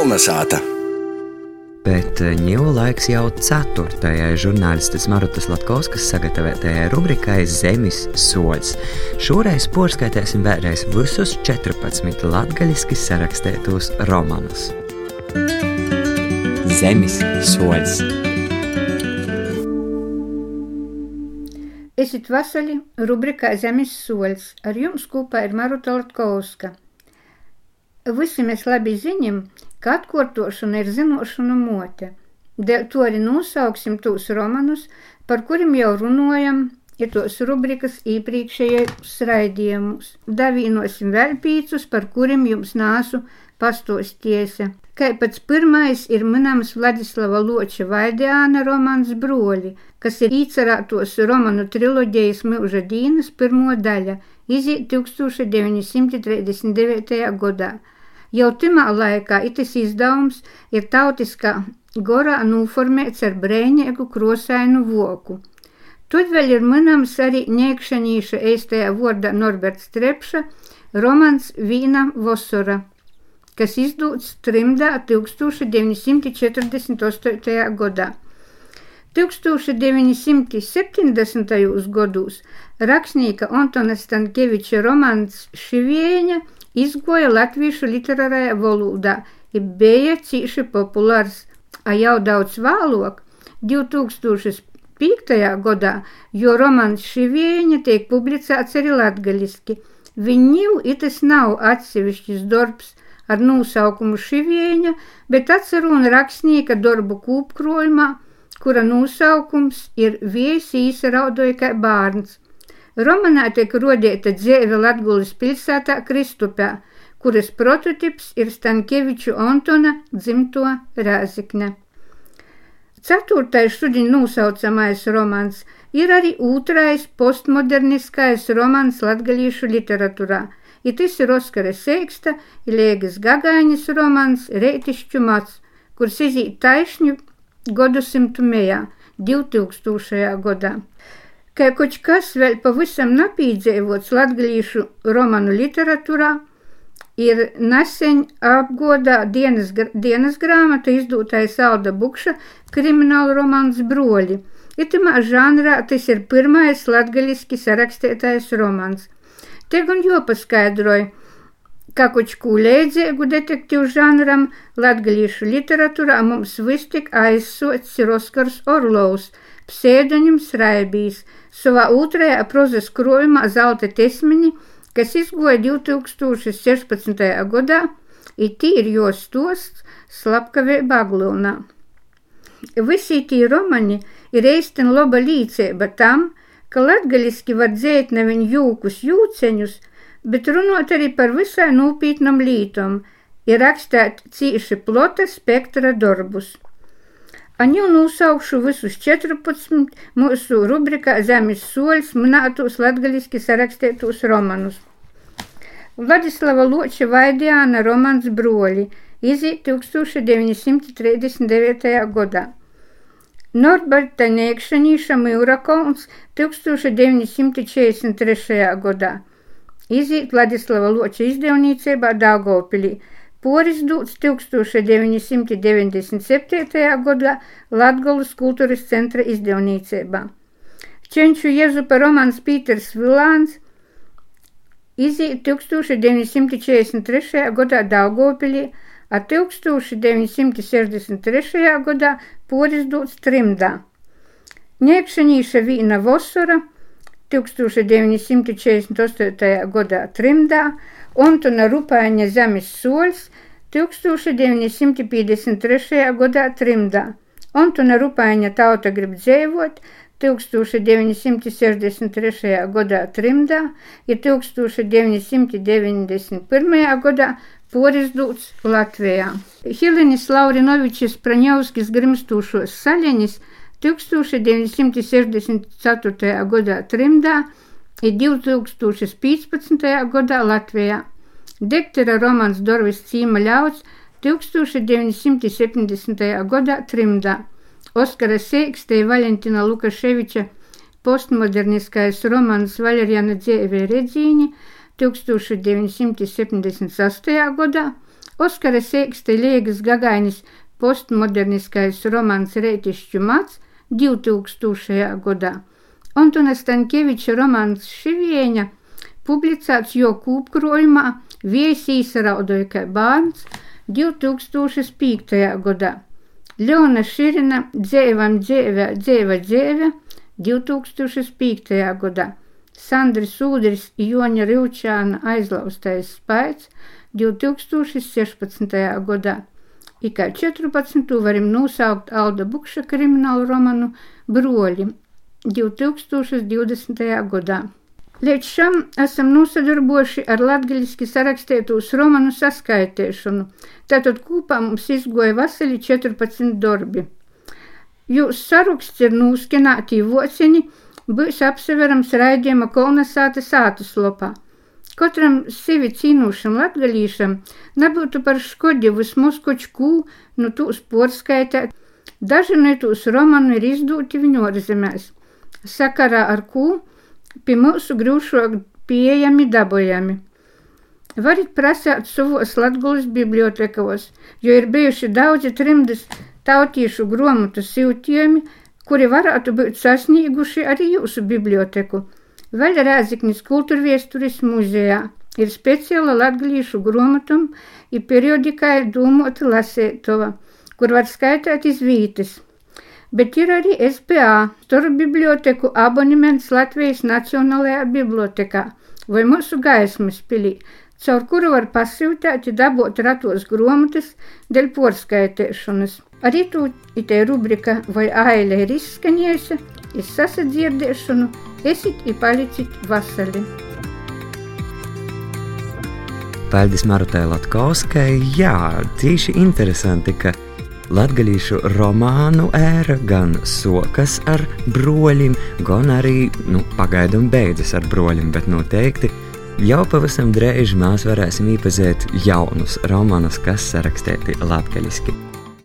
Kolnesāta! Bet ņēmu laiks jau ceturtajai žurnālistes Marutas Latkovskas sagatavotajai rubrikai Zemes soļs. Šoreiz porskaitēsim vēlreiz visus 14 latgaļiski sarakstētos romanus. Zemes soļs. Esiet vasali rubrikā Zemes soļs. Ar jums kopā ir Maruta Latkovska. Visi mēs labi zinām, ka atkārtošana ir zināšanu mote. Dēļ to arī nosauksim tos romanus, par kuriem jau runājam, ir tos rubrikas iepriekšējos raidījumus. Davīnosim vēl pīcus, par kuriem jums nāsu pastostiesa. Kā pats pirmais ir minams Vladislava Loča Vaidēna romans Broļi, kas ir īcerētos romanu triloģijas Milža Dīnas pirmo daļa, iziet 1939. gadā. Jau timā laikā itis izdevums ir tautiskā gorā noformēts ar brēņēgu krosainu voku. Tad vēl ir minams arī ņēkšanīša eistajā vordā Norberts Trepša romans Vīna Vosora, kas izdūts trimdā 1948. gadā. 1970. gados rakstnieka Antona Stankeviča romans Šivieņa izgoja latviešu literārajā valodā ir bija cīši populārs, a jau daudz vēlāk, 2005. gadā, jo romans Šivieņa tiek publicēts arī latgaļiski. Viņu itas nav atsevišķis darbs ar nosaukumu Šivieņa, bet atceruna rakstnieka darbu kūpkrojumā, kura nosaukums ir Vies īsa raudoja kā bārns. Romanā tiek rodēta dzēve Latgulis pilsētā Kristupē, kuras prototips ir Stankeviču Antona dzimto Rāzikne. Ceturtais šodien nosaucamais romans ir arī otrais postmoderniskais romans latgalīšu literatūrā. Ja tas ir Oskara Seiksta, Ilēgas Gagāņas romans Reitišķu mats, kurš izīt taišņu gadsimtu mejā 2000. gadā. Kā kaut kas vēl pavisam napīdzēvots latgalīšu romanu literatūrā, ir nesen apgodā dienas, dienas grāmata izdūtais Alda Bukša krimināla romāns Broļi. Itamā žanrā tas ir pirmais latgaļiski sarakstētais romāns. Te gan jopaskaidroja, kā kočku lēdzīgu detektīvu žanram latgaļīšu literatūrā mums vis tik aizsots ir Oskars Orlovs, psēdoņums Raibīs, savā otrajā prozas krojumā Zelta tesmiņi – kas izgoja 2016. gadā, ir tīri jos stosts slepkavība Aglūnā. Visi tī romani ir eistin laba līdzība tam, ka latgaliski var dzēt nevien jūkus jūceņus, bet runot arī par visai nopietnam lītom, ir rakstēt cīši plota spektra darbus. Aņu nosaukšu visus 14 mūsu rubrikā Zemes soļs minētos latgaliski sarakstētos romanus. Vladislava Loča Vaidjāna romans Broļi iziet 1939. gadā. Norberta Niekšanīša Mūrakovs 1943. gadā. Iziet Vladislava Loča izdevniecībā Daugavpilī. Poris dūts 1997. gadā Latgolas kultūras centra izdevniecībā. Čenču Jezupa romans Pīters Vilāns iziet 1943. gadā Daugopilī, a 1963. gadā poris dūts trimdā. Ņēkšanīša vīna Vosora 1948. gadā trimdā, Antona Rupāņa zemes soļs 1953. gadā trimdā. Antona Rupāņa tauta grib dzīvot 1963. gadā trimdā, ja 1991. gadā porizdūts Latvijā. Helenis Laurinovičs Praņevskis grimstūšos saļenis 1964. gadā trimdā, ja 2015. gadā Latvijā. Dektera romans Dorvis Cīma ļauts 1970. gadā trimdā. Oskara Seikste i Valentina Lukaševiča postmoderniskais romans Valeriana dzīve redzīņa 1978. gadā, Oskara Sēkste Liegas Gagainis postmoderniskais romans Reitišķu mats 2000. gadā. Antona Stankeviča romans Šivieņa publicēts jo kūpkrojumā Viesīs raudoja kā bērns 2005. gadā. Leona Širina dzēvam dzēvē, dzēva dzēvē 2005. gadā. Sandris Ūdris Joņa Rivčāna aizlaustais spēks 2016. gadā. I kā 14. varam nosaukt Alda Bukša kriminālu romanu Broļi 2020. gadā. Līdz šim esam nosadarbojuši ar latgaļiski sarakstētos romanu saskaitēšanu, tātad kopā mums izgoja vasali 14 darbi. Jūs saraksts ir nūskenātī vocini, būs apseverams raidījuma kolonizāta sātas lopā. Katram sevi cīnošam latgalīšam nebūtu par škodi vismaz kočkū no tūs porskaitēt, daži no tūs romanu ir izdūti viņu ārzemēs sakarā ar ko pie mūsu grūšok pieejami dabojami. Varat prasāt savos Latgulas bibliotekos, jo ir bijuši daudzi trimdas tautīšu gromatu siltījumi, kuri varētu būt sasnieguši arī jūsu biblioteku. Vēl Rēziknis kultūrviesturis muzejā ir speciāla latgalīšu gromatum ir periodikai dūmota lasētova, kur var skaitāt izvītis bet ir arī SPA, Storu biblioteku abonements Latvijas Nacionālajā bibliotekā vai mūsu gaismas pilī, caur kuru var pasūtīt, dabūt ratos grāmatas dēļ porskaitēšanas. Arī tu itē rubrika vai aile ir izskanējusi, ir sasadzirdēšanu, esit i palicit vasali. Paldies Marutai Latkauskai. Jā, tīši interesanti, ka latgadījušu romānu ēra gan sokas ar broļiem, gan arī nu, pagaidām beidzas ar broļiem, bet noteikti jau pavisam drīz mēs varēsim iepazīt jaunus romānus, kas sarakstīti latgaļiski.